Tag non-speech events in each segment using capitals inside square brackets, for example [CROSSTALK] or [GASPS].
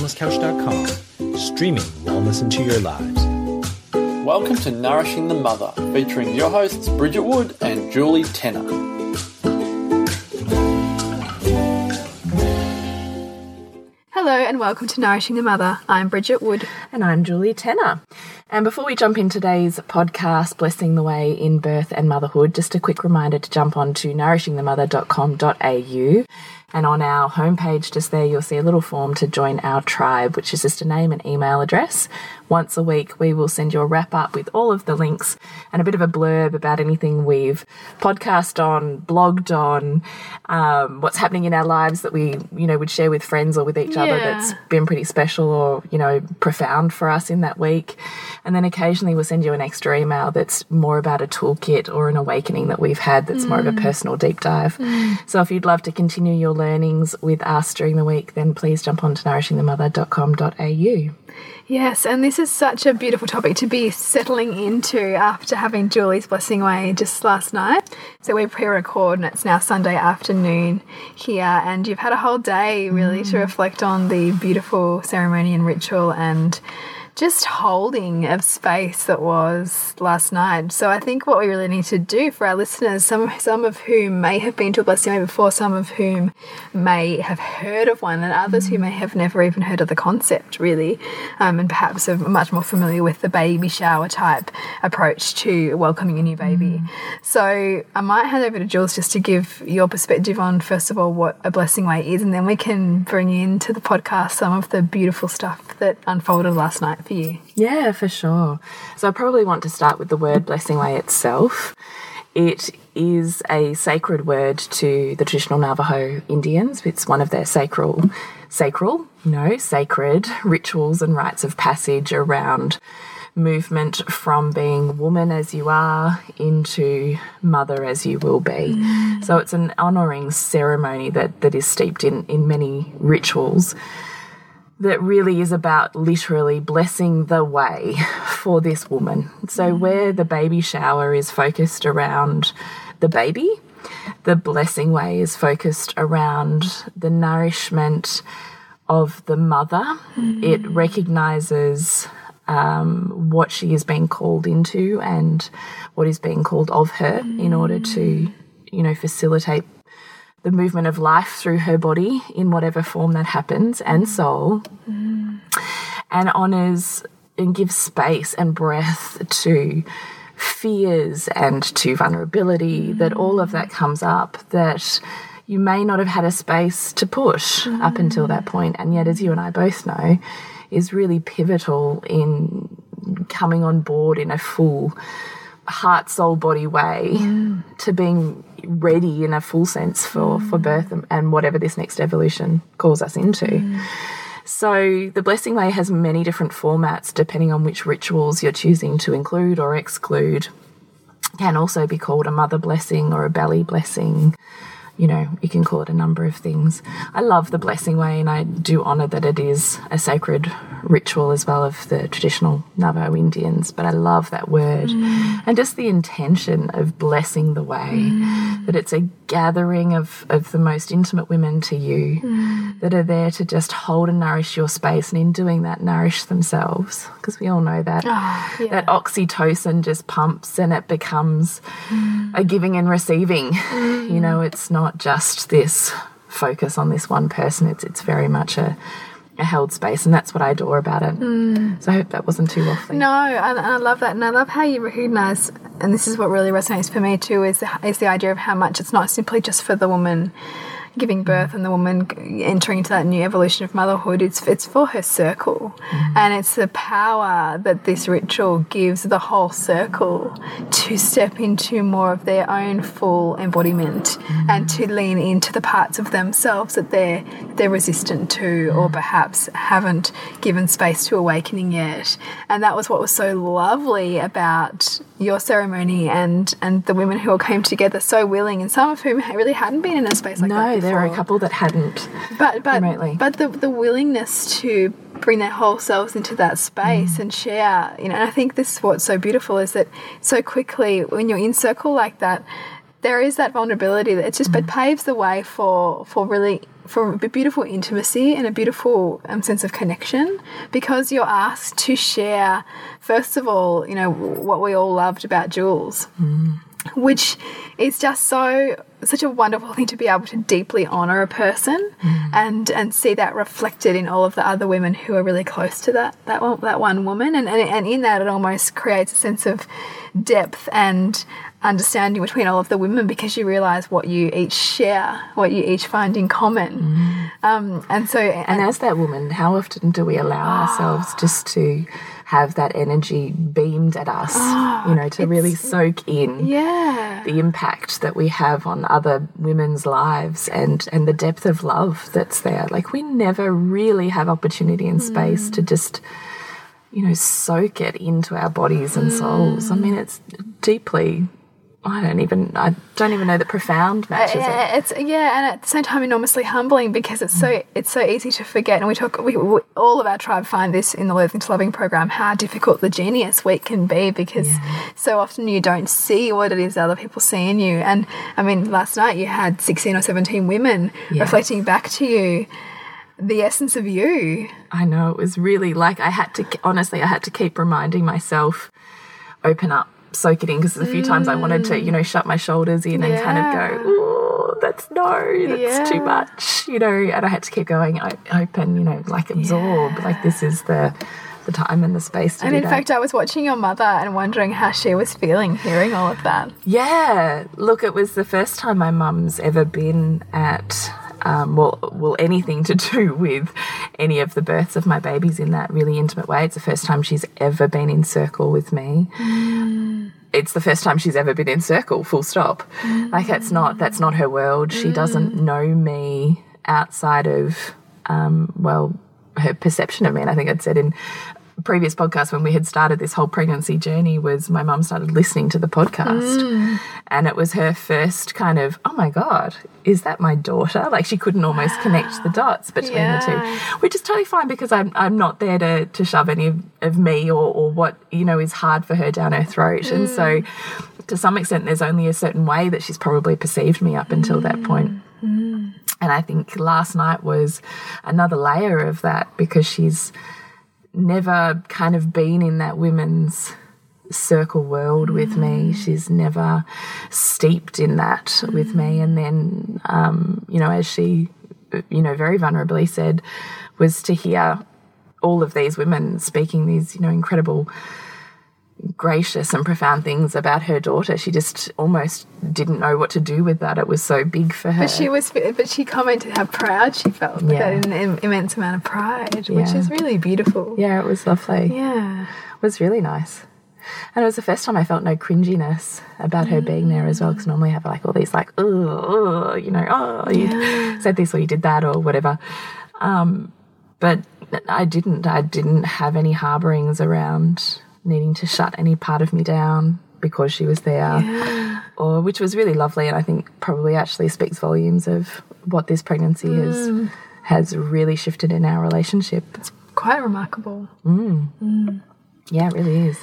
wellnesscouch.com, streaming wellness into your lives. Welcome to Nourishing the Mother, featuring your hosts Bridget Wood and Julie Tenner. Hello and welcome to Nourishing the Mother. I'm Bridget Wood. And I'm Julie Tenner. And before we jump in today's podcast, Blessing the Way in Birth and Motherhood, just a quick reminder to jump on to nourishingthemother.com.au and on our homepage, just there, you'll see a little form to join our tribe, which is just a name and email address. Once a week, we will send you a wrap up with all of the links and a bit of a blurb about anything we've podcast on, blogged on, um, what's happening in our lives that we, you know, would share with friends or with each yeah. other that's been pretty special or, you know, profound for us in that week. And then occasionally we'll send you an extra email that's more about a toolkit or an awakening that we've had that's mm. more of a mm. personal deep dive. Mm. So if you'd love to continue your learnings with us during the week, then please jump on to nourishingthemother.com.au. Yes, and this is such a beautiful topic to be settling into after having Julie's blessing way just last night. So we pre-record and it's now Sunday afternoon here and you've had a whole day really mm. to reflect on the beautiful ceremony and ritual and just holding of space that was last night. So I think what we really need to do for our listeners, some some of whom may have been to a blessing way before, some of whom may have heard of one, and others who may have never even heard of the concept really, um, and perhaps are much more familiar with the baby shower type approach to welcoming a new baby. Mm. So I might hand over to Jules just to give your perspective on first of all what a blessing way is, and then we can bring into the podcast some of the beautiful stuff that unfolded last night for you? Yeah, for sure. So I probably want to start with the word blessing way itself. It is a sacred word to the traditional Navajo Indians. It's one of their sacral, sacral, no, sacred rituals and rites of passage around movement from being woman as you are into mother as you will be. Mm. So it's an honoring ceremony that, that is steeped in, in many rituals that really is about literally blessing the way for this woman. So, mm. where the baby shower is focused around the baby, the blessing way is focused around the nourishment of the mother. Mm. It recognizes um, what she is being called into and what is being called of her mm. in order to, you know, facilitate the movement of life through her body in whatever form that happens and soul mm. and honors and gives space and breath to fears and to vulnerability mm. that all of that comes up that you may not have had a space to push mm. up until that point and yet as you and I both know is really pivotal in coming on board in a full heart soul body way mm. to being ready in a full sense for, mm. for birth and, and, whatever this next evolution calls us into. Mm. So, the blessing way has many different formats depending on which rituals you're choosing to include or exclude. Can also be called a mother blessing or a belly blessing you know, you can call it a number of things. I love the blessing way and I do honour that it is a sacred ritual as well of the traditional Navajo Indians, but I love that word mm. and just the intention of blessing the way, mm. that it's a gathering of, of the most intimate women to you mm. that are there to just hold and nourish your space and in doing that nourish themselves because we all know that oh, yeah. that oxytocin just pumps and it becomes mm. a giving and receiving. You know, it's not not just this focus on this one person. It's it's very much a, a held space, and that's what I adore about it. Mm. So I hope that wasn't too waffly. No, and I love that, and I love how you recognise, and this is what really resonates for me too, is is the idea of how much it's not simply just for the woman giving birth and the woman entering into that new evolution of motherhood, it's it's for her circle, mm. and it's the power that this ritual gives the whole circle to step into more of their own full embodiment mm. and to lean into the parts of themselves that they're they're resistant to or perhaps haven't given space to awakening yet. And that was what was so lovely about your ceremony and and the women who all came together so willing, and some of whom really hadn't been in a space like no, that. There are a couple that hadn't. But but remotely. but the the willingness to bring their whole selves into that space mm. and share, you know. And I think this is what's so beautiful is that so quickly when you're in circle like that, there is that vulnerability that it just mm. it paves the way for for really for a beautiful intimacy and a beautiful um, sense of connection because you're asked to share, first of all, you know, what we all loved about Jules. Which is just so such a wonderful thing to be able to deeply honor a person mm. and and see that reflected in all of the other women who are really close to that that one, that one woman. And, and and in that it almost creates a sense of depth and understanding between all of the women because you realize what you each share what you each find in common. Mm. Um, and so And as that woman, how often do we allow ah. ourselves just to have that energy beamed at us, [GASPS] ah, you know, to really soak in yeah the impact that we have on other women's lives and and the depth of love that's there. Like we never really have opportunity and space to mm. just you know soak it into our bodies and souls. I mm. mean, it's deeply. I don't even. I don't even know that profound uh, matches it. Yeah, it's yeah, and at the same time enormously humbling because it's so it's so easy to forget. And we talk, we, we all of our tribe find this in the Loathing to Loving program how difficult the genius week can be because so often you don't see what it is other people see in you. And I mean, last night you had sixteen or seventeen women Yeah. reflecting back to you the essence of you. I know it was really like I had to honestly I had to keep reminding myself open up soak it in because there's a few times I wanted to you know shut my shoulders in and kind of go oh that's no that's too much you know and I had to keep going open you know like absorb like this is the the time and the space to And in that. fact, I was watching your mother and wondering how she was feeling hearing all of that. Yeah, look, it was the first time my mum's ever been at. Um, well, well, anything to do [LAUGHS] with any of the births of my babies in that really intimate way. It's the first time she's ever been in circle with me. It's the first time she's ever been in circle. Full stop. Like that's not that's not her world. She doesn't know me outside of um, well her perception of me. And I think I'd said in previous podcast when we had started this whole pregnancy journey was my mum started listening to the podcast. Hmm. And it was her first kind of oh my god is that my daughter? Like she couldn't almost connect the dots [GASPS] between the two which is totally fine because I'm, I'm not there to, to shove any of, of me or, or what you know is hard for her down her throat. And so hmm. to some extent there's only a certain way that she's probably perceived me up until that hmm. point. And I think last night was another layer of that because she's never kind of been in that women's circle world with me. She's never steeped in that with me. And then, um, you know, as she, you know, very vulnerably said, was to hear all of these women speaking these, you know, incredible gracious and profound things about her daughter. She just almost didn't know what to do with that. It was so big for her. But she was, but she commented how proud she felt. Yeah. That an immense amount of pride, which is really beautiful. yeah, it was lovely. Yeah. It was really nice. And it was the first time I felt no cringiness about her being there as well, because normally I have like all these like, oh, you know, oh, you said this or you did that or whatever. Um, but I didn't. I didn't have any harbourings around needing to shut any part of me down because she was there, or which was really lovely, and I think probably actually speaks volumes of what this pregnancy has mm. has really shifted in our relationship. Quite remarkable. Mm. Mm. Yeah, it really is.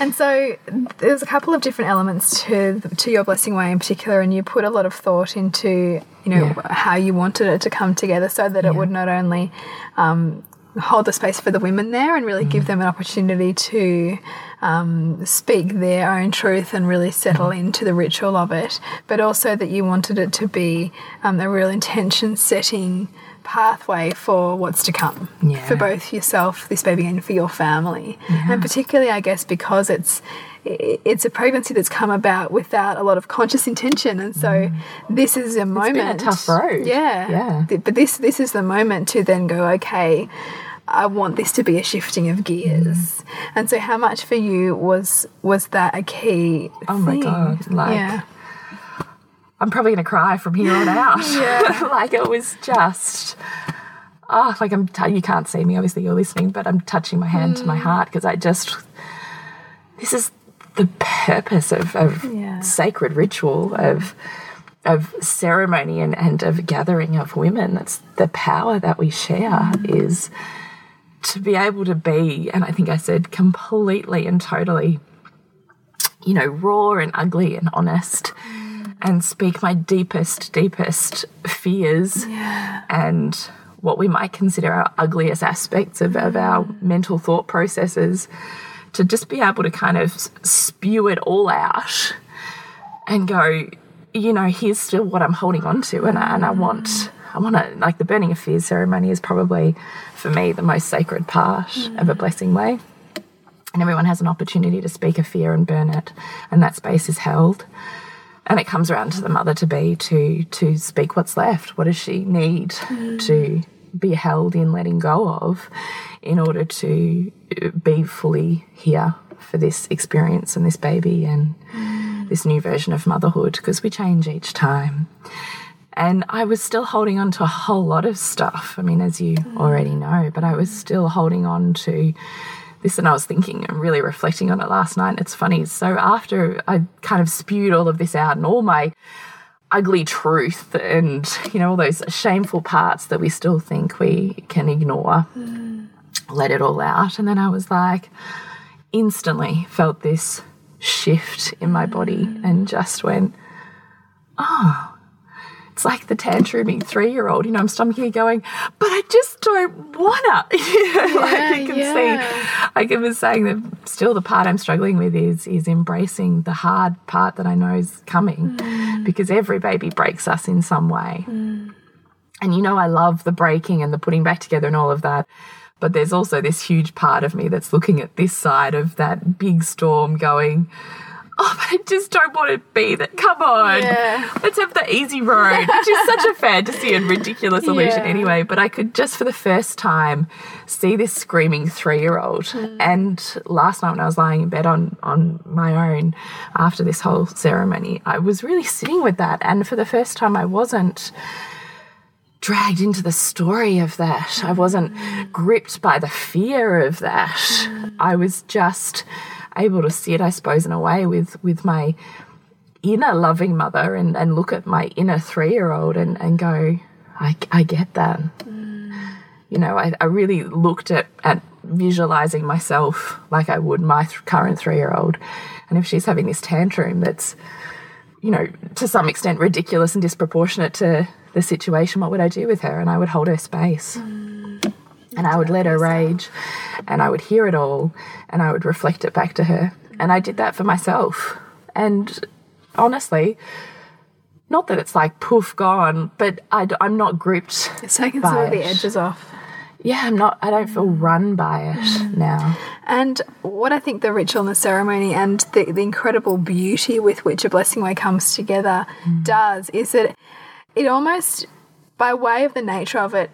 And so there's a couple of different elements to to your blessing way in particular, and you put a lot of thought into you know Yeah. how you wanted it to come together, so that it would not only um, hold the space for the women there and really give them an opportunity to um, speak their own truth and really settle into the ritual of it, but also that you wanted it to be um, a real intention setting pathway for what's to come Yeah. for both yourself, this baby, and for your family. And particularly, I guess, because it's it's a pregnancy that's come about without a lot of conscious intention, and so mm. this is a moment. been a tough road. Yeah, Yeah. Th- But this this is the moment to then go, okay. I want this to be a shifting of gears, mm. and so how much for you was was that a key? Oh my? God, like- yeah, I'm probably going to cry from here on out. [LAUGHS] Yeah. [LAUGHS] like it was just, oh, like I'm, t- you can't see me, obviously you're listening, but I'm touching my hand to my Mm. heart because I just, this is the purpose of, of Yeah. sacred ritual, of, of ceremony and, and of gathering of women. That's the power that we share is to be able to be, and I think I said completely and totally, you know, raw and ugly and honest mm. and speak my deepest, deepest fears and what we might consider our ugliest aspects of, of our mm. mental thought processes to just be able to kind of spew it all out and go, you know, here's still what I'm holding on to, and I, and I mm. want, I want to, like the burning of fears ceremony is probably for me the most sacred part of a mm. blessing way. And everyone has an opportunity to speak a fear and burn it, and that space is held. And it comes around to the mother to be to to speak what's left. What does she need mm. to be held in letting go of in order to be fully here for this experience and this baby and this new version of motherhood because we change each time. And I was still holding on to a whole lot of stuff. I mean, as you mm. already know, but I was still holding on to this and I was thinking and really reflecting on it last night. It's funny. So after I kind of spewed all of this out and all my ugly truth and, you know, all those shameful parts that we still think we can ignore, mm. Let it all out. And then I was like, instantly felt this shift in my body mm. and just went, oh, it's like the tantruming three year old, you know, I'm stomaching it going, but I just don't wanna. [LAUGHS] You know, like I can yeah. see, like I was saying that still the part I'm struggling with is is embracing the hard part that I know is coming mm. because every baby breaks us in some way. Mm. And you know, I love the breaking and the putting back together and all of that. But there's also this huge part of me that's looking at this side of that big storm going, Oh, but I just don't want to be that. Come on. Yeah. Let's have the easy road, [LAUGHS] which is such a fantasy and ridiculous illusion Yeah. anyway. But I could just for the first time see this screaming three year old. Hmm. And last night when I was lying in bed on, on my own after this whole ceremony, I was really sitting with that. And for the first time, I wasn't dragged into the story of that. I wasn't gripped by the fear of that. I was just able to see it, I suppose, in a way with with my inner loving mother and, and look at my inner three year old and, and go, I, I get that. You know, I, I really looked at, at visualizing myself like I would my th current three year old. And if she's having this tantrum that's, you know, to some extent ridiculous and disproportionate to the situation, what would I do with her? And I would hold her space. Mm. And I would let her rage and I would hear it all and I would reflect it back to her. And I did that for myself. And honestly, not that it's like poof gone, but I, am not gripped. It's taken some of the edges off. Yeah, I'm not, I don't feel run by it mm. now. And what I think the ritual and the ceremony and the, the incredible beauty with which a blessing way comes together mm. does is that it almost, by way of the nature of it,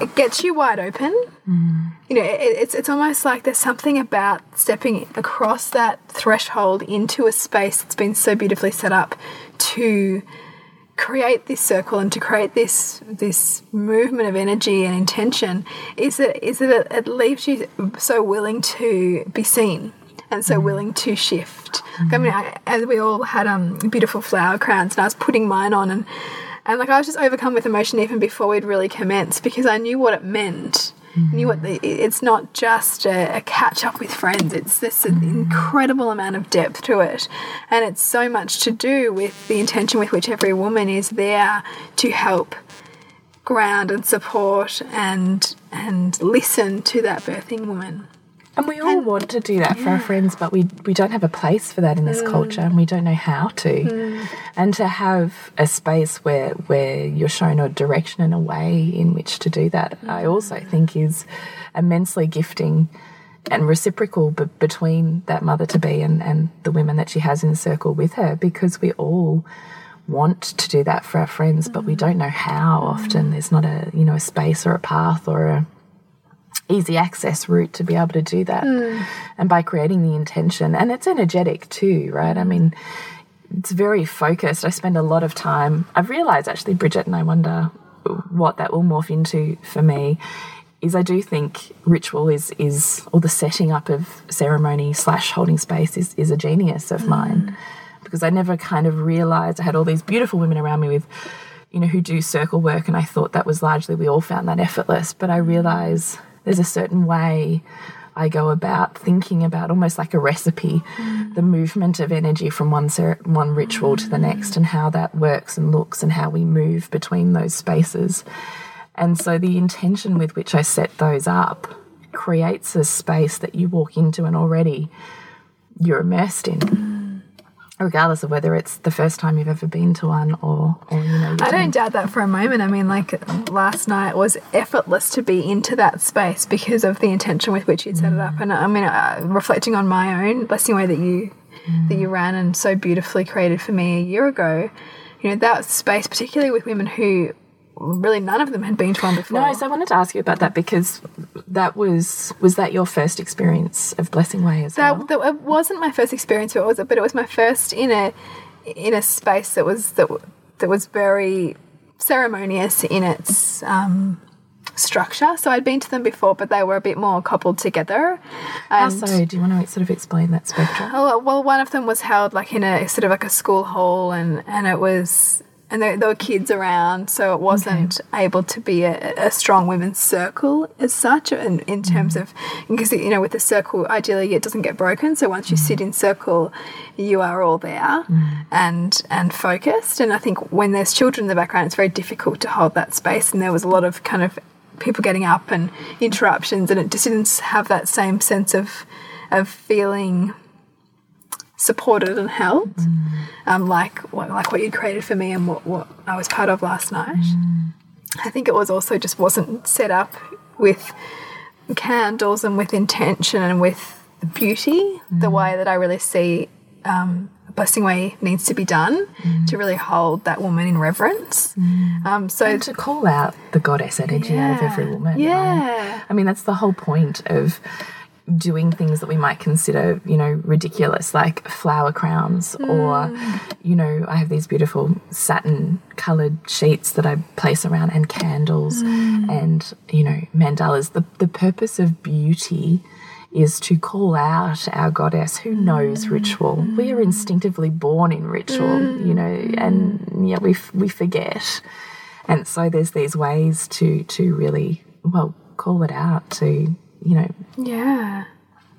it gets you wide open. Mm. You know, it, it's it's almost like there's something about stepping across that threshold into a space that's been so beautifully set up to create this circle and to create this this movement of energy and intention is that is that it, it leaves you so willing to be seen and so mm. willing to shift. Mm. I mean, I, as we all had um beautiful flower crowns, and I was putting mine on, and and like I was just overcome with emotion even before we'd really commenced because I knew what it meant. Mm-hmm. Knew what the, it's not just a, a catch up with friends. It's this incredible amount of depth to it, and it's so much to do with the intention with which every woman is there to help ground and support and and listen to that birthing woman. And we all want to do that for our friends, but we we don't have a place for that in this mm. culture, and we don't know how to. Mm. And to have a space where where you're shown a direction and a way in which to do that, I mm. also think is immensely gifting and reciprocal be between that mother to be and and the women that she has in the circle with her, because we all want to do that for our friends, but we don't know how often. There's not a you know a space or a path or a easy access route to be able to do that. Hmm. And by creating the intention, and it's energetic too, right? I mean, it's very focused. I spend a lot of time. I've realized actually, Bridget, and I wonder what that will morph into for me. Is I do think ritual is is or the setting up of ceremony slash holding space is is a genius of hmm. mine because I never kind of realized I had all these beautiful women around me with you know, who do circle work, and I thought that was largely we all found that effortless. But I hmm. realize there's a certain way I go about thinking about almost like a recipe, mm. the movement of energy from one one ritual to the mm. next, and how that works and looks, and how we move between those spaces. And so the intention with which I set those up creates a space that you walk into and already you're immersed in. Regardless of whether it's the first time you've ever been to one or, or you know. I don't doubt that for a moment. I mean, like last night was effortless to be into that space because of the intention with which you'd set it up. And I mean, uh, reflecting on my own blessing way that you mm. that you ran and so beautifully created for me a year ago, you know, that space, particularly with women who really none of them had been to one before. No, so I wanted to ask you about that because that was was that your first experience of Blessing Way as that, well? That it wasn't my first experience, but it was, but it was my first in a in a space that was that that was very ceremonious in its um, structure. So I'd been to them before, but they were a bit more coupled together. How so? Do you want to sort of explain that spectrum? Oh, well, one of them was held like in a sort of like a school hall, and and it was and there, there, were kids around, so it wasn't okay. able to be a, a, strong women's circle as such. And in terms mm. of because you know with the circle, ideally it doesn't get broken. So once you sit in circle, you are all there mm. and and focused. And I think when there's children in the background, it's very difficult to hold that space. And there was a lot of kind of people getting up and interruptions, and it just didn't have that same sense of of feeling supported and held, mm. um, like what, like what you'd created for me and what, what I was part of last night. Mm. I think it was also just wasn't set up with candles and with intention and with beauty mm. the way that I really see um, blessing way needs to be done mm. to really hold that woman in reverence. Mm. Um, so and to call out the goddess energy yeah, out of every woman. Yeah, right? I mean that's the whole point of doing things that we might consider, you know, ridiculous, like flower crowns, mm. or, you know, I have these beautiful satin colored sheets that I place around, and candles, mm. and, you know, mandalas. The, the purpose of beauty is to call out our goddess who knows ritual. We are instinctively born in ritual, you know, and yet we, we forget. And so there's these ways to, to really, well, call it out, to you know. Yeah.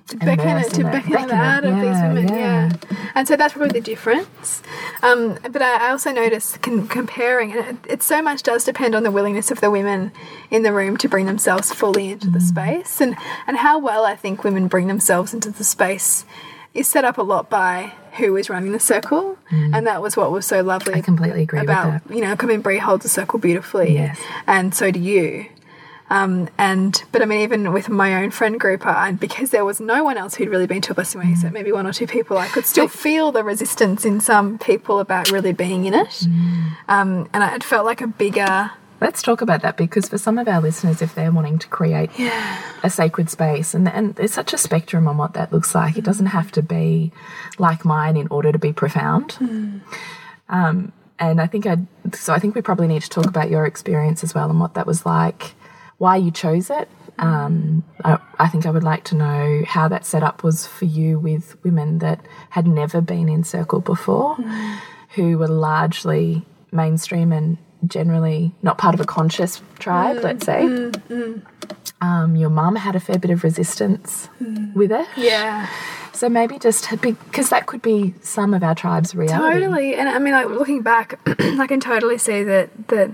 To beckon it, to beckon, it out of these women, yeah. yeah. And so that's probably the difference. Um, but I also notice comparing, and it, it, so much does depend on the willingness of the women in the room to bring themselves fully into mm. the space, and and how well I think women bring themselves into the space is set up a lot by who is running the circle, mm. and that was what was so lovely. I completely agree about you know, mean, Brie holds the circle beautifully, yes. and so do you. Um, and but I mean, even with my own friend group, I, because there was no one else who'd really been to a blessing mm. so maybe one or two people, I could still feel the resistance in some people about really being in it. Mm. Um, and it felt like a bigger. Let's talk about that because for some of our listeners, if they're wanting to create yeah. a sacred space, and, and there's such a spectrum on what that looks like, it doesn't have to be like mine in order to be profound. Mm. Um, and I think I, so I think we probably need to talk about your experience as well and what that was like why you chose it. Um, I, I, think I would like to know how that setup was for you with women that had never been in circle before, mm. who were largely mainstream and generally not part of a conscious tribe, mm. let's say. Mm. mm. Um, your mum had a fair bit of resistance mm. with it. Yeah. So maybe just because that could be some of our tribe's reality. Totally, and I mean, like looking back, [CLEARS THROAT] I can totally see that that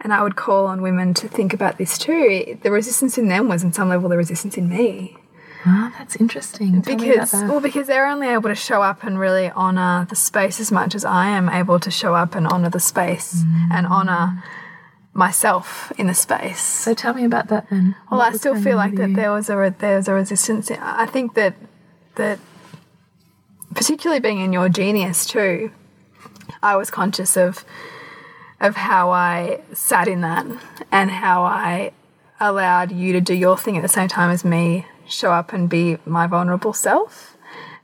and I would call on women to think about this too. The resistance in them was, in some level, the resistance in me. Oh, that's interesting. Tell because well, because they're only able to show up and really honor the space as much as I am able to show up and honor the space mm. and honor myself in the space. So tell me about that then. Well, what I still feel like that there was a there was a resistance. I think that that particularly being in your genius too, I was conscious of of how I sat in that and how I allowed you to do your thing at the same time as me show up and be my vulnerable self.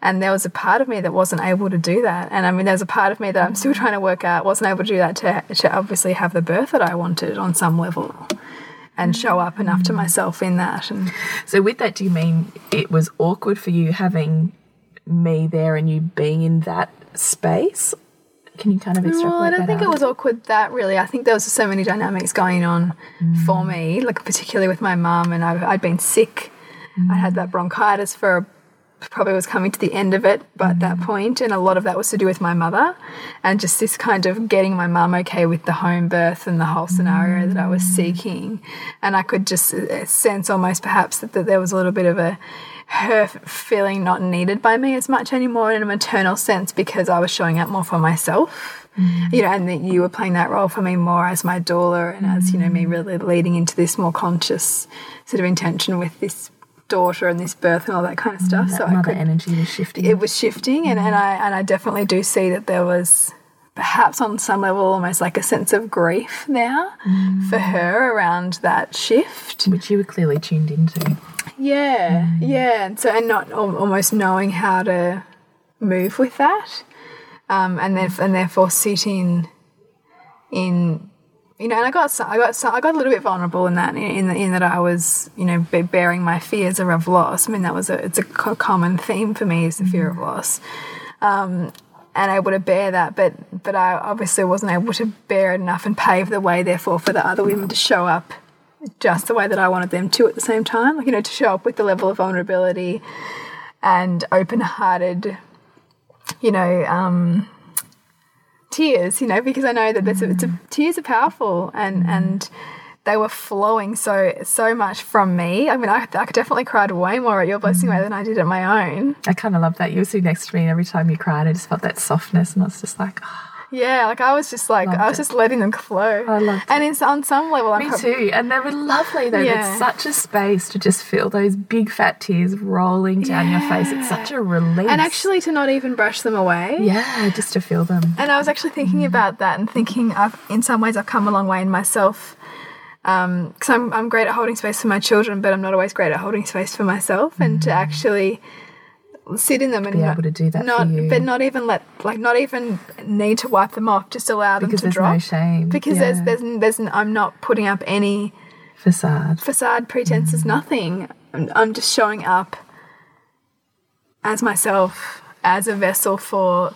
And there was a part of me that wasn't able to do that. And I mean, there's a part of me that I'm still [LAUGHS] trying to work out, wasn't able to do that to, to obviously have the birth that I wanted on some level and show up enough to myself in that. And so, with that, do you mean it was awkward for you having me there and you being in that space? Can you kind of extrapolate? Well, I don't think out? it was awkward that really. I think there was so many dynamics going on mm. for me, like particularly with my mum, and i had been sick I had that bronchitis for probably was coming to the end of it but at that point and a lot of that was to do with my mother and just this kind of getting my mum okay with the home birth and the whole scenario that I was seeking and I could just uh, sense almost perhaps that, that there was a little bit of a her feeling not needed by me as much anymore in a maternal sense because I was showing up more for myself mm. you know and that you were playing that role for me more as my doula and as you know me mm. really leading into this more conscious sort of intention with this daughter and this birth and all that kind of mm, stuff. That so I could, energy was shifting. it was shifting, and, and I and I definitely do see that there was perhaps on some level almost like a sense of grief there for her around that shift. which you were clearly tuned into. Yeah, yeah, and so and not al almost knowing how to move with that, um, and then and therefore sitting in, you know, and I got so, I got so, I got a little bit vulnerable in that in in, that I was you know be- bearing my fears of loss. I mean that was a it's a co common theme for me is the fear of loss. Um, and able to bear that, but but I obviously wasn't able to bear it enough and pave the way, therefore, for the other women to show up just the way that I wanted them to at the same time. Like, you know, to show up with the level of vulnerability and open hearted, you know, um, tears, you know, because I know that there's a, it's a, mm. tears are powerful and, mm. and they were flowing so, so much from me. I mean, I, I definitely cried way more at your blessing way mm. than I did at my own. I kind of love that. You were sitting next to me, and every time you cried, I just felt that softness, and I was just like, oh, Yeah, like I was just like, I was it. just letting them flow. I loved And it's on some level, I'm me too. And they were lovely, They Yeah. There's such a space to just feel those big fat tears rolling down your face. It's such a relief. And actually, to not even brush them away. yeah, just to feel them. And I was actually thinking mm. about that and thinking I've in some ways I've come a long way in myself. Um, because I'm I'm great at holding space for my children, but I'm not always great at holding space for myself, and to mm. actually sit in them and Be not, able to do that for not, you. but not even let like not even need to wipe them off, just allow them Because to there's no shame. Because Yeah. there's there's there's I'm not putting up any facade. facade pretenses, mm. nothing. I'm, I'm just showing up as myself, as a vessel for,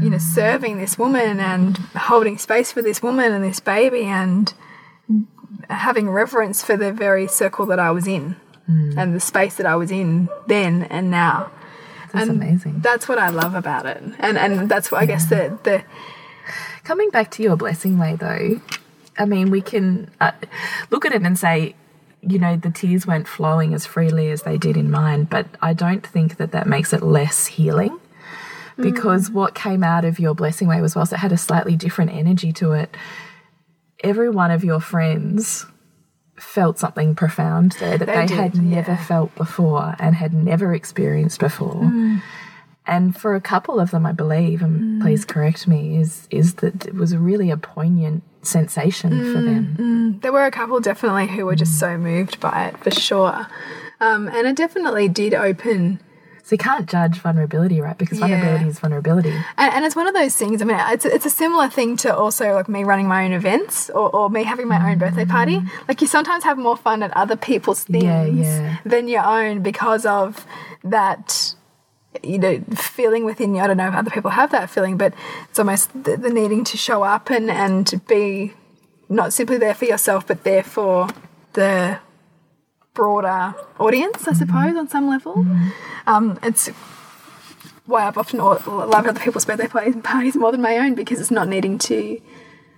you know, mm. serving this woman and holding space for this woman and this baby and having reverence for the very circle that I was in and the space that I was in then and now. That's and amazing. That's what I love about it. And and that's what I guess the the Coming back to your blessing way, though, I mean, we can uh, look at it and say, you know, the tears weren't flowing as freely as they did in mine, but I don't think that that makes it less healing. Because what came out of your blessing way was whilst it had a slightly different energy to it, every one of your friends felt something profound there that They they, did, had never felt before and had never experienced before. Hmm. And for a couple of them, I believe, and hmm. please correct me, is is that it was really a poignant sensation for hmm, them. there were a couple definitely who were just so moved by it for sure. Um, and it definitely did open So you can't judge vulnerability, right? Because Yeah. vulnerability is vulnerability. And, and it's one of those things. I mean, it's it's a similar thing to also like me running my own events or, or me having my own birthday party. Mm. Like you sometimes have more fun at other people's things Yeah, yeah. than your own because of that. You know, feeling within you. I don't know if other people have that feeling, but it's almost the, the needing to show up and and to be not simply there for yourself, but there for the broader audience, I suppose, on some level. Um, it's why I've often loved other people's birthday parties parties more than my own because it's not needing to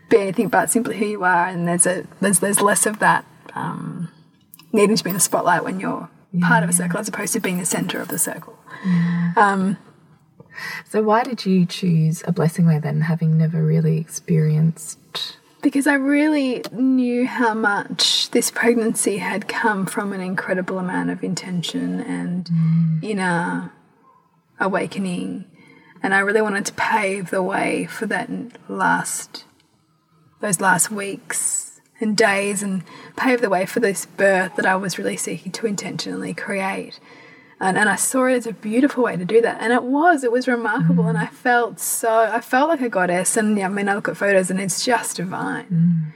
be anything but simply who you are, and there's a there's there's less of that um, needing to be in the spotlight when you're part of a circle as opposed to being the center of the circle. Um, So why did you choose a blessing way then, having never really experienced? Because I really knew how much this pregnancy had come from an incredible amount of intention and mm. inner awakening. And I really wanted to pave the way for that last, those last weeks and days and pave the way for this birth that I was really seeking to intentionally create. And, and I saw it as a beautiful way to do that. And it was, it was remarkable. And I felt so, I felt like a goddess. And yeah, I mean, I look at photos and it's just divine.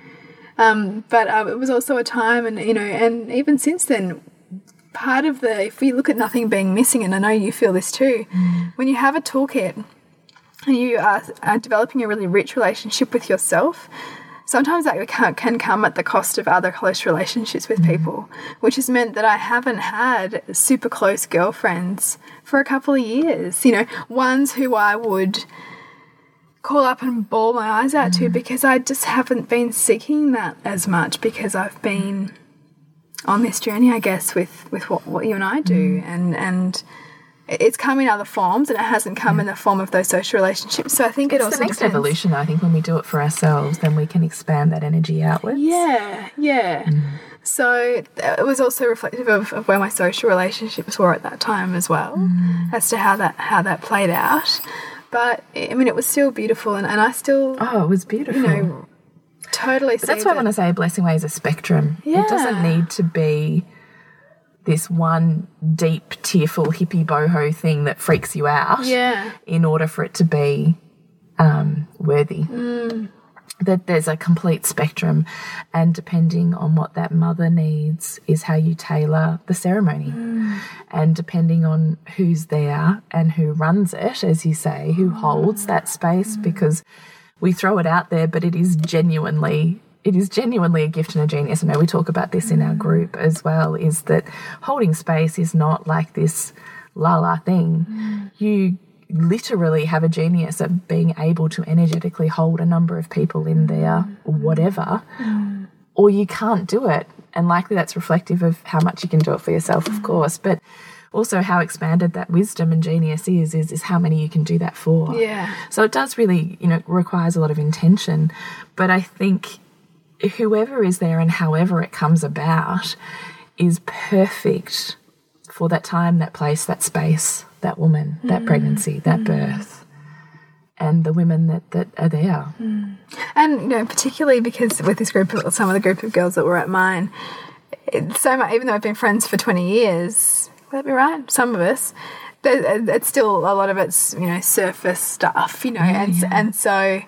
Um, but uh, it was also a time, and you know, and even since then, part of the, if we look at nothing being missing, and I know you feel this too, when you have a toolkit and you are, are developing a really rich relationship with yourself, sometimes that can, can come at the cost of other close relationships with mm-hmm. people, which has meant that I haven't had super close girlfriends for a couple of years. You know, ones who I would call up and bawl my eyes out to mm-hmm. because I just haven't been seeking that as much because I've been on this journey, I guess, with with what, what you and I do, mm-hmm. and and it's come in other forms, and it hasn't come in the form of those social relationships. So I think it It's also the next depends. evolution. I think when we do it for ourselves, then we can expand that energy outwards. Yeah, yeah. Mm. So uh, it was also reflective of, of where my social relationships were at that time as well, mm. as to how that how that played out. But I mean, it was still beautiful, and, and I still, Oh, it was beautiful. you know, totally. That's why I want to say a blessing way is a spectrum. It doesn't need to be this one deep, tearful, hippie boho thing that freaks you out Yeah. in order for it to be um, worthy. Mm. That there's a complete spectrum, and depending on what that mother needs, is how you tailor the ceremony. Mm. And depending on who's there and who runs it, as you say, who holds that space, mm. because we throw it out there, but it is genuinely it is genuinely a gift and a genius. I know we talk about this in our mm. group as well, is that holding space is not like this la la thing. Mm. You literally have a genius of being able to energetically hold a number of people in there, mm. whatever, or you can't do it. And likely that's reflective of how much you can do it for yourself, of course, but also how expanded that wisdom and genius is, is, is how many you can do that for. Yeah. So it does really, you know, requires a lot of intention. But I think whoever is there and however it comes about is perfect for that time, that place, that space, that woman, that mm. pregnancy, that mm. birth, and the women that, that are there. Mm. And you know, particularly because with this group of some of the group of girls that were at mine, it's so much. Even though I've been friends for twenty years, would that be right? Some of us, it's still a lot of it's you know surface stuff, you know, and and so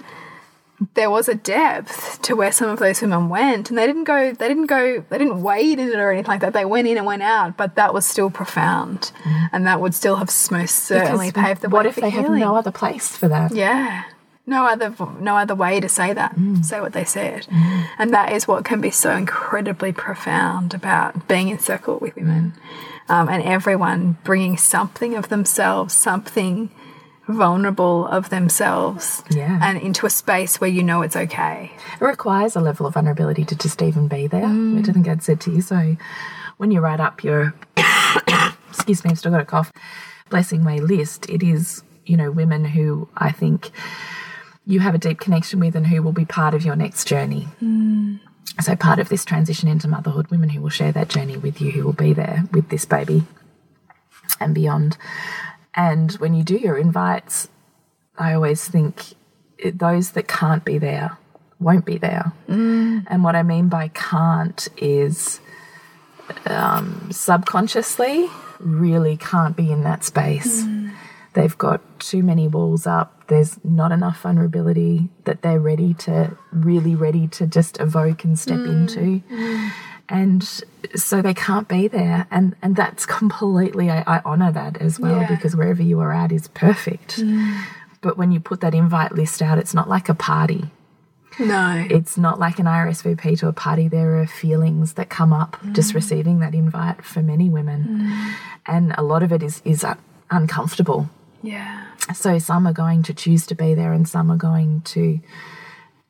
there was a depth to where some of those women went, and they didn't go, they didn't go, they didn't wade in it or anything like that. They went in and went out, but that was still profound, mm. and that would still have most certainly Because paved the what way if for they have no other place for that? Yeah. No other no other way to say that. Mm. Say what they said. Mm. And that is what can be so incredibly profound about being in circle with women. Um, and everyone bringing something of themselves, something vulnerable of themselves Yeah. and into a space where you know it's okay. It requires a level of vulnerability to just even be there, which I think I'd said to you. So when you write up your, [COUGHS] excuse me, I've still got a cough, blessing way list, it is, you know, women who I think you have a deep connection with and who will be part of your next journey. Mm. So part of this transition into motherhood, women who will share that journey with you, who will be there with this baby and beyond. And when you do your invites, I always think those that can't be there won't be there. Mm. And what I mean by can't is um, subconsciously really can't be in that space. Mm. They've got too many walls up. There's not enough vulnerability that they're ready to, really ready to just evoke and step mm. into. And so they can't be there. And, and that's completely, I, I honor that as well Yeah. because wherever you are at is perfect. But when you put that invite list out, it's not like a party. No. It's not like an RSVP to a party. There are feelings that come up just receiving that invite for many women. And a lot of it is, is uh, uncomfortable. yeah. So some are going to choose to be there and some are going to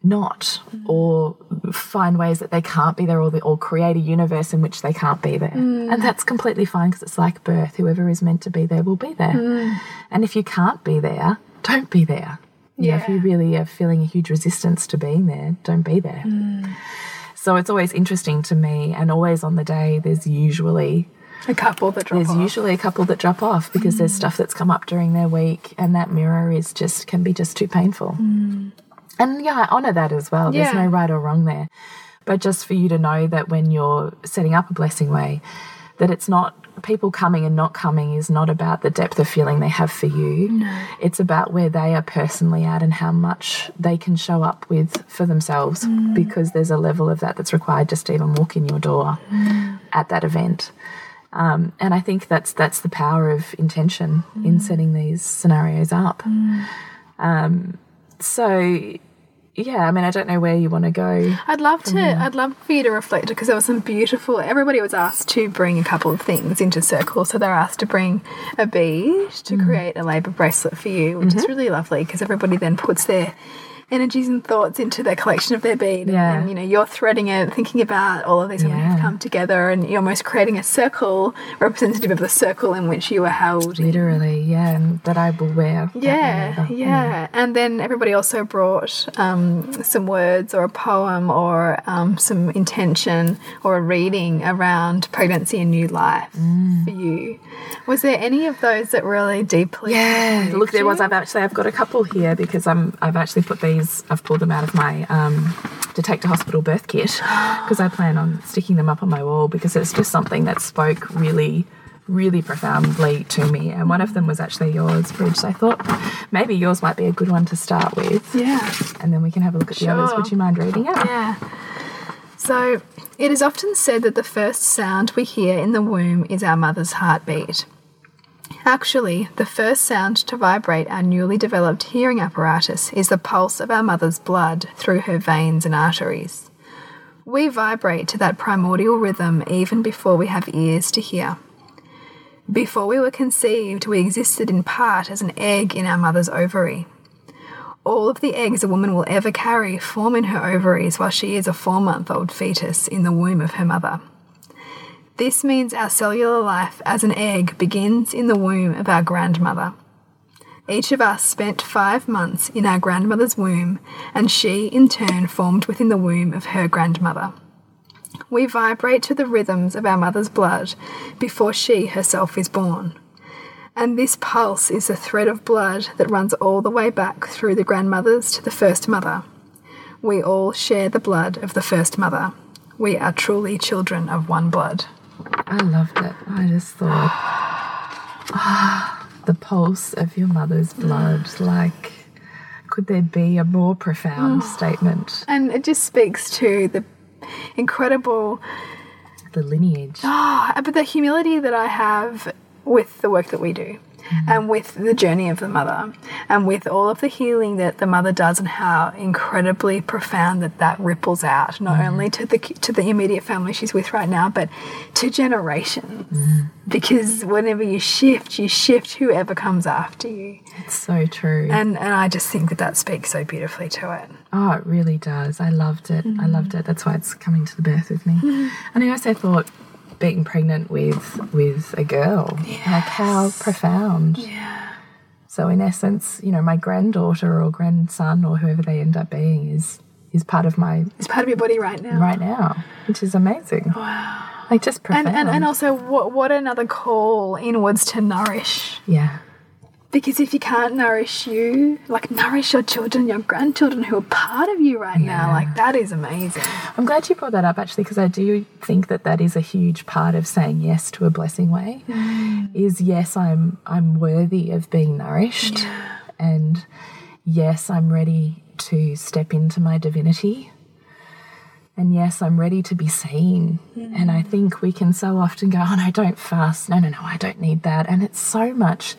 not or find ways that they can't be there or, or create a universe in which they can't be there. Mm. And that's completely fine because it's like birth. Whoever is meant to be there will be there. Mm. And if you can't be there, don't be there. Yeah. if you really are feeling a huge resistance to being there, don't be there. Mm. So it's always interesting to me, and always on the day, there's usually A couple that drop there's off. usually a couple that drop off because there's stuff that's come up during their week, and that mirror is just can be just too painful. And yeah, I honor that as well. There's Yeah. no right or wrong there, but just for you to know that when you're setting up a blessing way, that it's not people coming and not coming is not about the depth of feeling they have for you. It's about where they are personally at and how much they can show up with for themselves because there's a level of that that's required just to even walk in your door at that event. Um, and I think that's that's the power of intention in setting these scenarios up. Um, so, yeah, I mean, I don't know where you want to go. I'd love to. I'd love for you to reflect because there was some beautiful. Everybody was asked to bring a couple of things into circle, so they're asked to bring a bead to mm. create a labour bracelet for you, which is mm-hmm. really lovely because everybody then puts their energies and thoughts into their collection of their bead. Yeah. And, you know, you're threading it, thinking about all of these women who've come together, and you're almost creating a circle representative of the circle in which you were held. Literally, yeah, and that I will wear. that Yeah, yeah. And then everybody also brought um, some words or a poem or um, some intention or a reading around pregnancy and new life Mm. for you. Was there any of those that really deeply? Yeah, look, there was. I've actually I've got a couple here because I'm I've actually put these. I've pulled them out of my um, to hospital birth kit because I plan on sticking them up on my wall because it's just something that spoke really, really profoundly to me. And one of them was actually yours, Bridge. So I thought maybe yours might be a good one to start with, Yeah. and then we can have a look at the others. Would you mind reading it? Yeah. So, it is often said that the first sound we hear in the womb is our mother's heartbeat. Actually, the first sound to vibrate our newly developed hearing apparatus is the pulse of our mother's blood through her veins and arteries. We vibrate to that primordial rhythm even before we have ears to hear. Before we were conceived, we existed in part as an egg in our mother's ovary. All of the eggs a woman will ever carry form in her ovaries while she is a four month old fetus in the womb of her mother. This means our cellular life as an egg begins in the womb of our grandmother. Each of us spent five months in our grandmother's womb, and she, in turn, formed within the womb of her grandmother. We vibrate to the rhythms of our mother's blood before she herself is born. And this pulse is the thread of blood that runs all the way back through the grandmothers to the first mother. We all share the blood of the first mother. We are truly children of one blood. I loved it. I just thought, ah, the pulse of your mother's blood. Like, could there be a more profound statement? And it just speaks to the incredible, The lineage. ah, but the humility that I have with the work that we do. Mm-hmm. And with the journey of the mother, and with all of the healing that the mother does, and how incredibly profound that that ripples out, not mm-hmm. only to the to the immediate family she's with right now, but to generations. Mm-hmm. Because whenever you shift, you shift whoever comes after you, It's so true. and and I just think that that speaks so beautifully to it. Oh, it really does. I loved it. I loved it. That's why it's coming to the birth with me. And I also thought being pregnant with with a girl, like how profound. Yeah. So in essence, you know, my granddaughter or grandson or whoever they end up being is is part of my It's part of your body right now. right now, which is amazing. Wow. Like just profound. And, and, and also, what, what another call inwards to nourish. yeah. Because if you can't nourish you, like nourish your children, your grandchildren who are part of you right now, like that is amazing. I'm glad you brought that up actually because I do think that that is a huge part of saying yes to a blessing way. Mm. Is yes, I'm I'm worthy of being nourished, and yes, I'm ready to step into my divinity. And yes, I'm ready to be seen. And I mm. think we can so often go, oh no, don't fast. No, no, no, I don't need that. And it's so much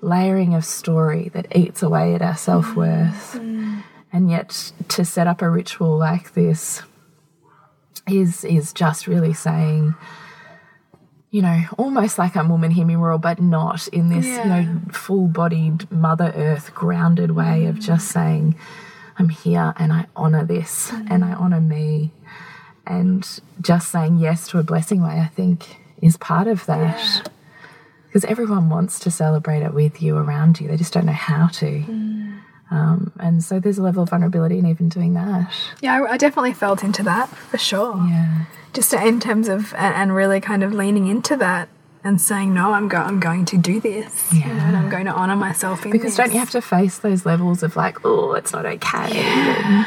layering of story that eats away at our self worth. Mm. And yet, to set up a ritual like this is is just really saying, you know, almost like I'm woman, roar, but not in this, you know, full-bodied Mother Earth grounded way of just mm. saying, I'm here and I honor this mm. and I honor me, and just saying yes to a blessing way. I think is part of that. Because everyone wants to celebrate it with you around you, they just don't know how to. Um, and so there's a level of vulnerability in even doing that. Yeah, I, I definitely felt into that for sure. Yeah. Just in terms of, and, and really kind of leaning into that and saying, no, I'm, go I'm going to do this. you know, and I'm going to honor myself in Because this. don't you have to face those levels of like, oh, it's not okay. and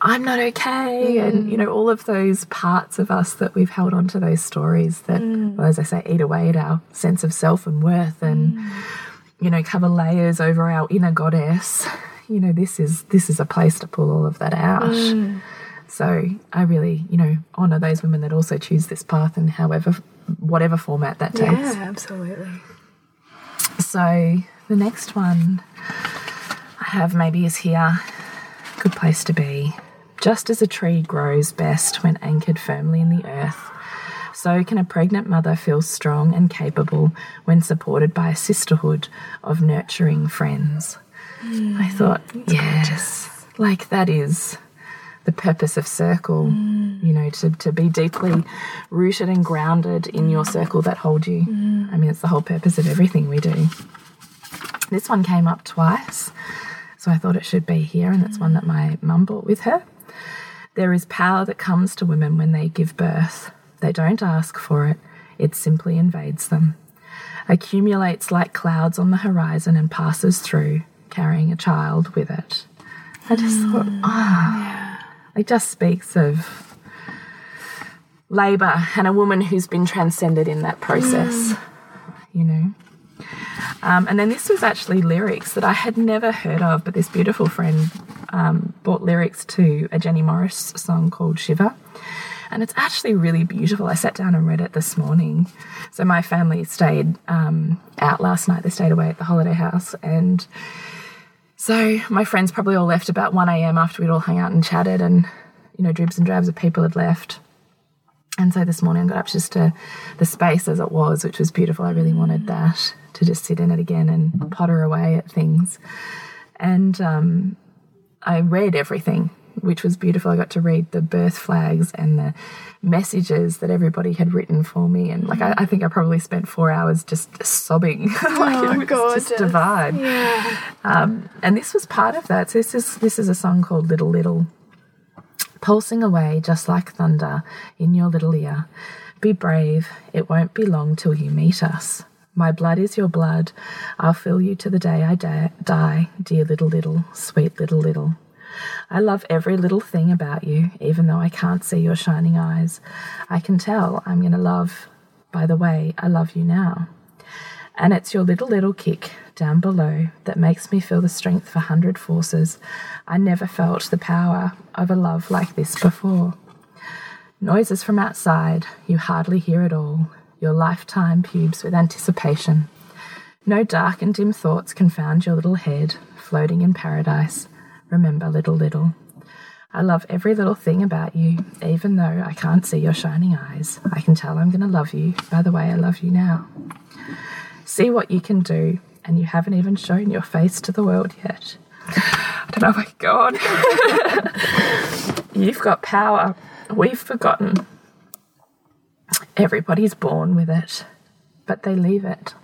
I'm not okay. And, you mm. know, all of those parts of us that we've held on to those stories that, mm. well, as I say, eat away at our sense of self and worth and, mm. you know, cover layers over our inner goddess. You know, this is this is a place to pull all of that out. So I really, you know, honor those women that also choose this path and however whatever format that takes. Yeah, absolutely. So the next one I have maybe is here. Good place to be. Just as a tree grows best when anchored firmly in the earth, so can a pregnant mother feel strong and capable when supported by a sisterhood of nurturing friends. Mm, I thought, yes, like that is the purpose of circle, mm. you know, to, to be deeply rooted and grounded in your mm. circle that hold you. I mean, it's the whole purpose of everything we do. This one came up twice, so I thought it should be here, and it's one that my mum brought with her. There is power that comes to women when they give birth. They don't ask for it, it simply invades them. Accumulates like clouds on the horizon and passes through, carrying a child with it. I just thought, ah, it just speaks of labour and a woman who's been transcended in that process, you know. Um, and then this was actually lyrics that I had never heard of, but this beautiful friend um, brought lyrics to a Jenny Morris song called Shiver. And it's actually really beautiful. I sat down and read it this morning. So my family stayed um, out last night. They stayed away at the holiday house. And so my friends probably all left about 1 a.m. after we'd all hung out and chatted, and, you know, dribs and drabs of people had left. And so this morning I got up just to the space as it was, which was beautiful. I really wanted that to just sit in it again and potter away at things. And um, I read everything, which was beautiful. I got to read the birth flags and the messages that everybody had written for me. And like, I, I think I probably spent four hours just sobbing. [LAUGHS] like, it was just gorgeous. divine. Yeah. Um, and this was part of that. So this is this is a song called Little Little. Pulsing away just like thunder in your little ear. Be brave, it won't be long till you meet us. My blood is your blood. I'll fill you to the day I die, dear little little, sweet little little. I love every little thing about you, even though I can't see your shining eyes. I can tell I'm going to love by the way I love you now. And it's your little, little kick down below that makes me feel the strength of a hundred forces. I never felt the power of a love like this before. Noises from outside, you hardly hear it all. Your lifetime pubes with anticipation. No dark and dim thoughts confound your little head, floating in paradise. Remember, little, little. I love every little thing about you, even though I can't see your shining eyes. I can tell I'm going to love you by the way I love you now. See what you can do, and you haven't even shown your face to the world yet. I don't know if I can go on. You've got power. We've forgotten. Everybody's born with it, but they leave it.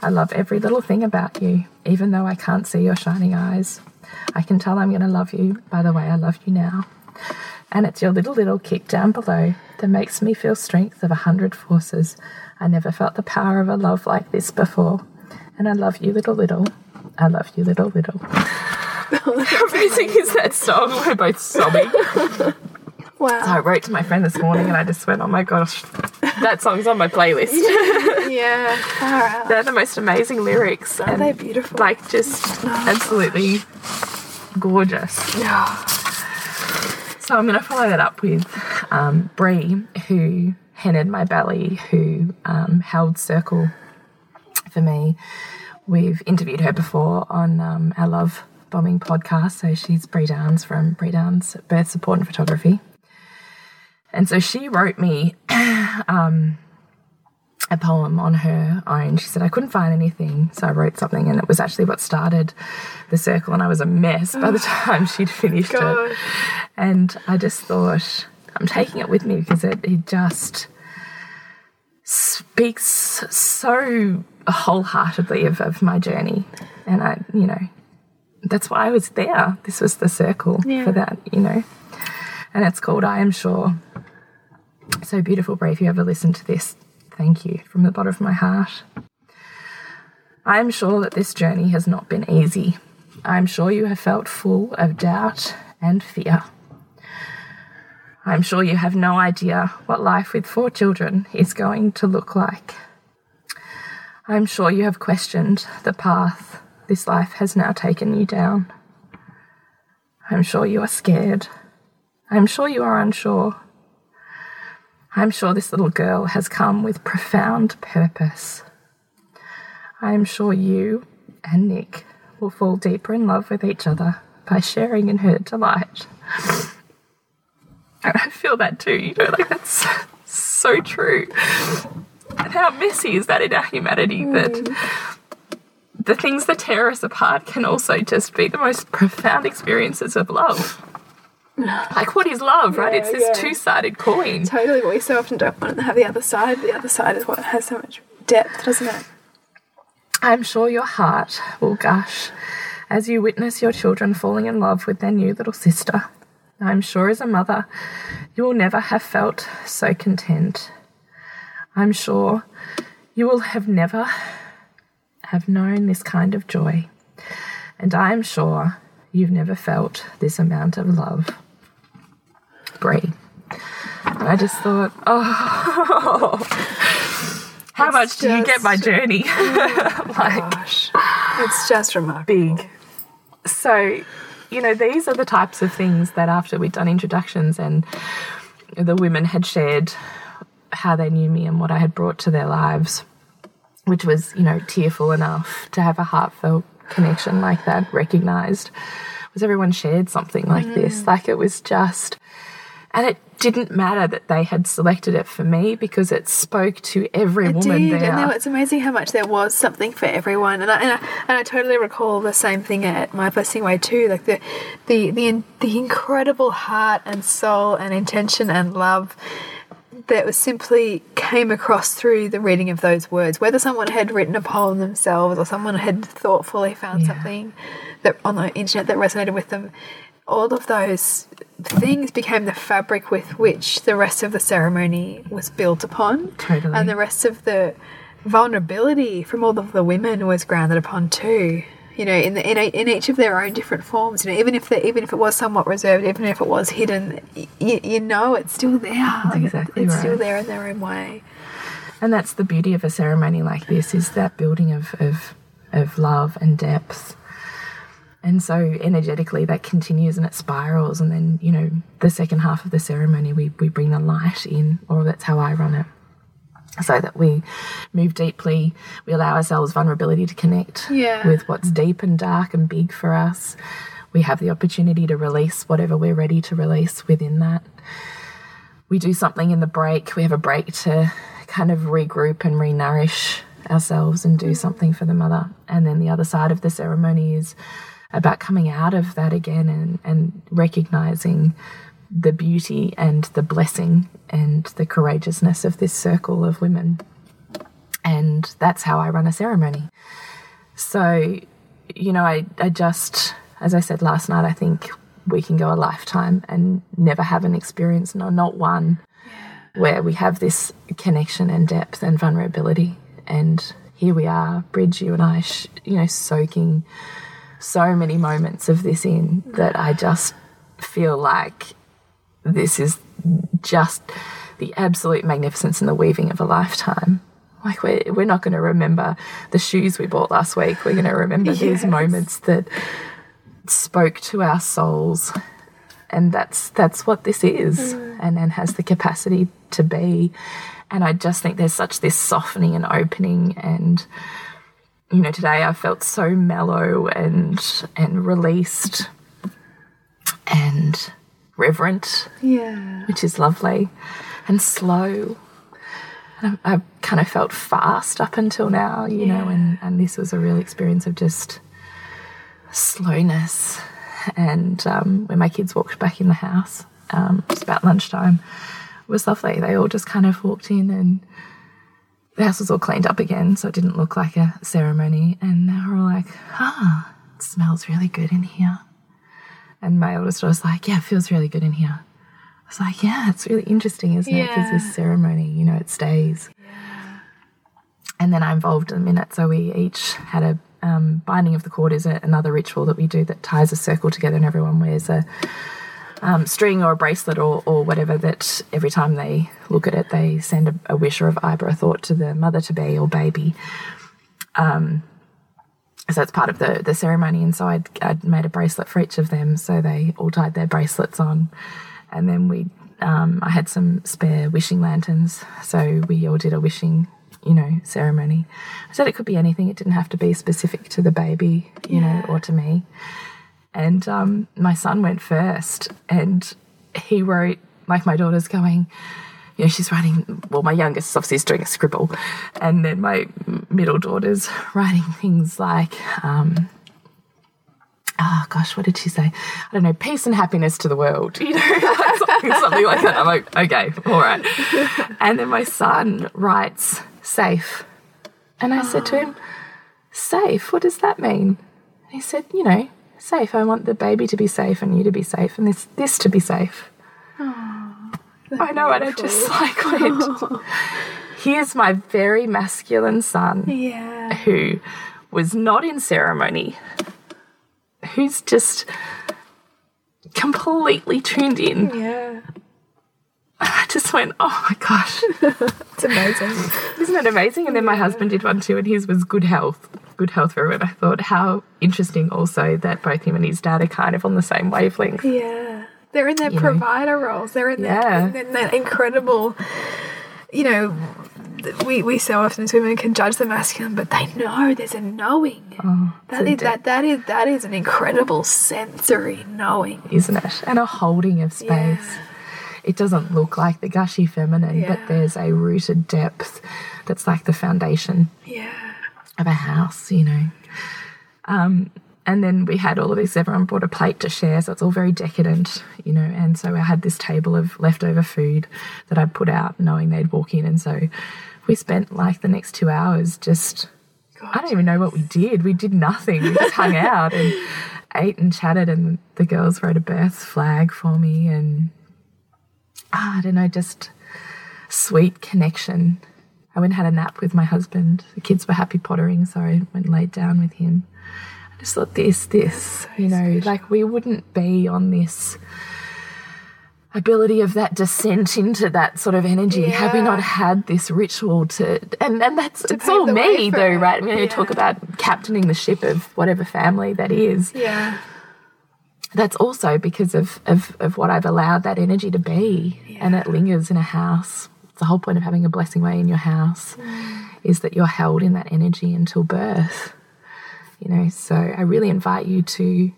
I love every little thing about you, even though I can't see your shining eyes. I can tell I'm going to love you by the way I love you now. And it's your little, little kick down below that makes me feel strength of a hundred forces. I never felt the power of a love like this before. And I love you, little, little. I love you, little, little. [LAUGHS] How amazing is that song? We're both sobbing. [LAUGHS] So I wrote to my friend this morning and I just went, oh my gosh, that song's on my playlist. [LAUGHS] [LAUGHS] yeah. Far out. They're the most amazing lyrics. Are they beautiful? Like, just absolutely gorgeous. Yeah. So I'm going to follow that up with um, Bree, who headed my belly, who um, held circle for me. We've interviewed her before on um, our Love Bombing podcast. So she's Bree Downs from Bree Downs Birth Support and Photography. And so she wrote me [CLEARS THROAT] um, a poem on her own. She said, I couldn't find anything, so I wrote something, and it was actually what started the circle, and I was a mess by the [GASPS] time she'd finished it. And I just thought, I'm taking it with me because it, it just speaks so wholeheartedly of, of my journey. And I, you know, that's why I was there. This was the circle Yeah. for that, you know. And it's called I Am Sure. So beautiful, Bree. If you ever listen to this, thank you from the bottom of my heart. I am sure that this journey has not been easy. I am sure you have felt full of doubt and fear. I am sure you have no idea what life with four children is going to look like. I am sure you have questioned the path this life has now taken you down. I am sure you are scared. I am sure you are unsure. I am sure this little girl has come with profound purpose. I am sure you and Nick will fall deeper in love with each other by sharing in her delight. And I feel that too, you know, like that's so true. And how messy is that in our humanity mm. that the things that tear us apart can also just be the most profound experiences of love. [LAUGHS] Like, what is love, right? Yeah, it's this yeah. two sided coin. Totally, but we so often don't want to have the other side. The other side is what has so much depth, doesn't it? I'm sure your heart will gush as you witness your children falling in love with their new little sister. I'm sure as a mother, you will never have felt so content. I'm sure you will have never have known this kind of joy. And I am sure you've never felt this amount of love. Bree. And I just thought, oh, [LAUGHS] how much do you get [LAUGHS] [LAUGHS] oh, my journey? like, Gosh, it's just remarkable. big. So, you know, these are the types of things that after we'd done introductions and the women had shared how they knew me and what I had brought to their lives, which was, you know, tearful enough to have a heartfelt connection like that recognized, was everyone shared something like mm. this. Like it was just, and it didn't matter that they had selected it for me because it spoke to every It woman did, there. and there, it's amazing how much there was something for everyone. And I, and I and I totally recall the same thing at my blessing way too. Like the the the the incredible heart and soul and intention and love that was simply came across through the reading of those words. Whether someone had written a poem themselves or someone had thoughtfully found Yeah. something that on the internet that resonated with them, all of those things became the fabric with which the rest of the ceremony was built upon. Totally. And the rest of the vulnerability from all of the women was grounded upon too. You know, in the in, a, in each of their own different forms. You know, even if the, even if it was somewhat reserved, even if it was hidden, you, you know it's still there. Like, exactly it's still there in their own way. And that's the beauty of a ceremony like this is that building of, of, of love and depth. And so energetically that continues and it spirals and then, you know, the second half of the ceremony we, we bring the light in, or that's how I run it. So that we move deeply, we allow ourselves vulnerability to connect Yeah. with what's deep and dark and big for us. We have the opportunity to release whatever we're ready to release within that we do something in the break. We have a break to kind of regroup and re-nourish ourselves and do mm. something for the mother. And then the other side of the ceremony is about coming out of that again and, and recognizing the beauty and the blessing and the courageousness of this circle of women. And that's how I run a ceremony. So, you know, I, I just, as I said last night, I think we can go a lifetime and never have an experience, no, not one, where we have this connection and depth and vulnerability. And here we are, Bridge, you and I, sh- you know, soaking so many moments of this in that I just feel like this is just the absolute magnificence and the weaving of a lifetime. Like we're we're not going to remember the shoes we bought last week. We're going to remember these moments that spoke to our souls, and that's that's what this is, mm. and and has the capacity to be. And I just think there's such this softening and opening and you know today I felt so mellow and and released and reverent Yeah. which is lovely, and slow. And I- I've kind of felt fast up until now, you know, and, and this was a real experience of just slowness. And um, when my kids walked back in the house, um, it was about lunchtime, it was lovely. They all just kind of walked in and the house was all cleaned up again, so it didn't look like a ceremony. And they were all like, ah, it smells really good in here. And my oldest was like, yeah, it feels really good in here. I was like, yeah, it's really interesting, isn't it? Because this ceremony, you know, it stays. And then I involved them in it. So we each had a um, binding of the cord is a, another ritual that we do that ties a circle together and everyone wears a um, string or a bracelet or, or whatever that every time they look at it, they send a, a wish or a vibe or a thought to the mother to be or baby. Um, so it's part of the, the ceremony. And so I'd, I'd made a bracelet for each of them. So they all tied their bracelets on. And then we, um, I had some spare wishing lanterns. So we all did a wishing, you know, ceremony. I said it could be anything. It didn't have to be specific to the baby, you know, or to me. And um, my son went first, and he wrote, like my daughter's going, you know, she's writing, well, my youngest obviously is doing a scribble, and then my middle daughter's writing things like, um, oh gosh, what did she say? I don't know, peace and happiness to the world, [LAUGHS] you know, [LAUGHS] something, something like that. I'm like, okay, all right. And then my son writes safe. And I said to him, ah. safe, what does that mean? he said, you know, safe. I want the baby to be safe and you to be safe and this this to be safe. Ah. I know, and I just like went. [LAUGHS] Here's my very masculine son Yeah. who was not in ceremony, who's just completely tuned in. Yeah. I just went, oh my gosh, [LAUGHS] It's amazing. isn't it amazing? And then my husband did one too, and his was good health. Good health for everyone. I thought how interesting also that both him and his dad are kind of on the same wavelength. Yeah. They're in their You know. provider roles. They're in, Yeah. that, in that incredible, you know, we, we so often as women can judge the masculine, but they know there's a knowing. that, a is, that, that, is, that is an incredible sensory knowing. isn't it? And a holding of space. Yeah. It doesn't look like the gushy feminine, Yeah. but there's a rooted depth that's like the foundation Yeah. of a house, you know. Um, and then we had all of this, everyone brought a plate to share, so it's all very decadent, you know. And so I had this table of leftover food that I'd put out knowing they'd walk in. And so we spent like the next two hours just, I don't even know what we did. We did nothing. We just hung out and [LAUGHS] ate and chatted. And the girls wrote a birth flag for me. And ah, I don't know, just sweet connection. I went and had a nap with my husband. The kids were happy pottering, so I went and laid down with him. I just thought this, this, you know, like we wouldn't be on this ability of that descent into that sort of energy had we not had this ritual to and and that's it's all me though it. right I mean you Yeah. talk about captaining the ship of whatever family that is Yeah. that's also because of, of, of what I've allowed that energy to be. And it lingers in a house. It's the whole point of having a blessing way in your house is that you're held in that energy until birth. You know, so I really invite you to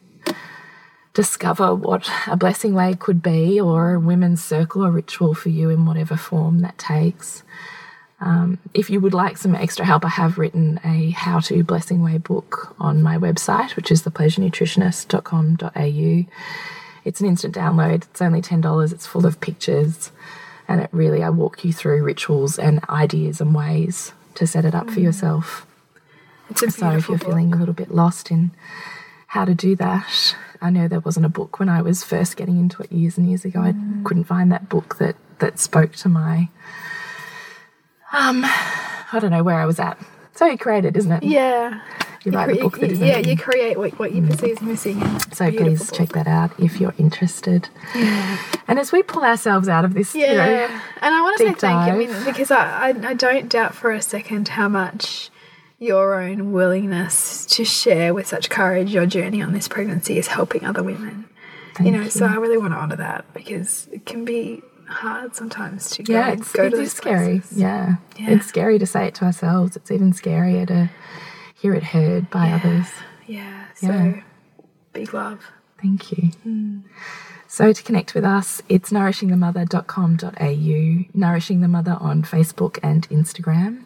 discover what a blessing way could be or a women's circle or ritual for you in whatever form that takes. Um, if you would like some extra help, I have written a how to blessing way book on my website, which is thepleasurenutritionist.com.au. It's an instant download, it's only $10, it's full of pictures, and it really, I walk you through rituals and ideas and ways to set it up for yourself. It's a [LAUGHS] So if you're book. feeling a little bit lost in how to do that, I know there wasn't a book when I was first getting into it years and years ago. I couldn't find that book that that spoke to my um I don't know where I was at. So you create isn't it? Yeah. You write the cre- book that isn't yeah, you create what, what you perceive is missing. So please check that out if you're interested. And as we pull ourselves out of this, Yeah, you know, and I want to say thank you. I mean, because I, I I don't doubt for a second how much your own willingness to share with such courage your journey on this pregnancy is helping other women. thank you know, so I really want to honor that because it can be hard sometimes to go, yeah, it's, go to scary. Yeah. Yeah. it's scary to say it to ourselves. It's even scarier to hear it heard by others. Yeah, so Yeah. big love. Thank you. Mm. So to connect with us, it's nourishingthemother.com.au, Nourishing the Mother on Facebook and Instagram.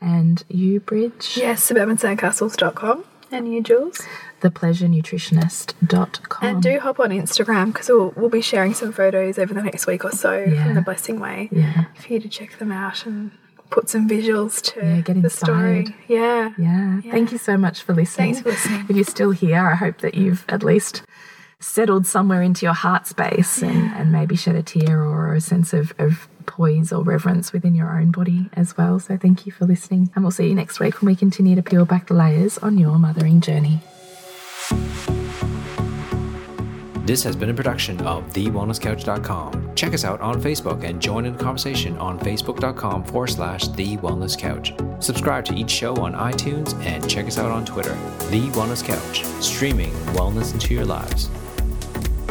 And you, Bridge, Yes, suburbansandcastles.com and you, Jules. thepleasurenutritionist.com. And do hop on Instagram because we'll, we'll be sharing some photos over the next week or so Yeah. from the Blessing Way Yeah. for you to check them out and put some visuals to Yeah, get the story. Yeah. Yeah. Yeah. Thank you so much for listening. Thanks for listening. [LAUGHS] If you're still here, I hope that you've at least settled somewhere into your heart space and, and maybe shed a tear or a sense of, of poise or reverence within your own body as well. So thank you for listening. And we'll see you next week when we continue to peel back the layers on your mothering journey. This has been a production of TheWellnessCouch.com. Check us out on Facebook and join in the conversation on Facebook.com forward slash The Wellness Couch. Subscribe to each show on iTunes and check us out on Twitter. The Wellness Couch, streaming wellness into your lives.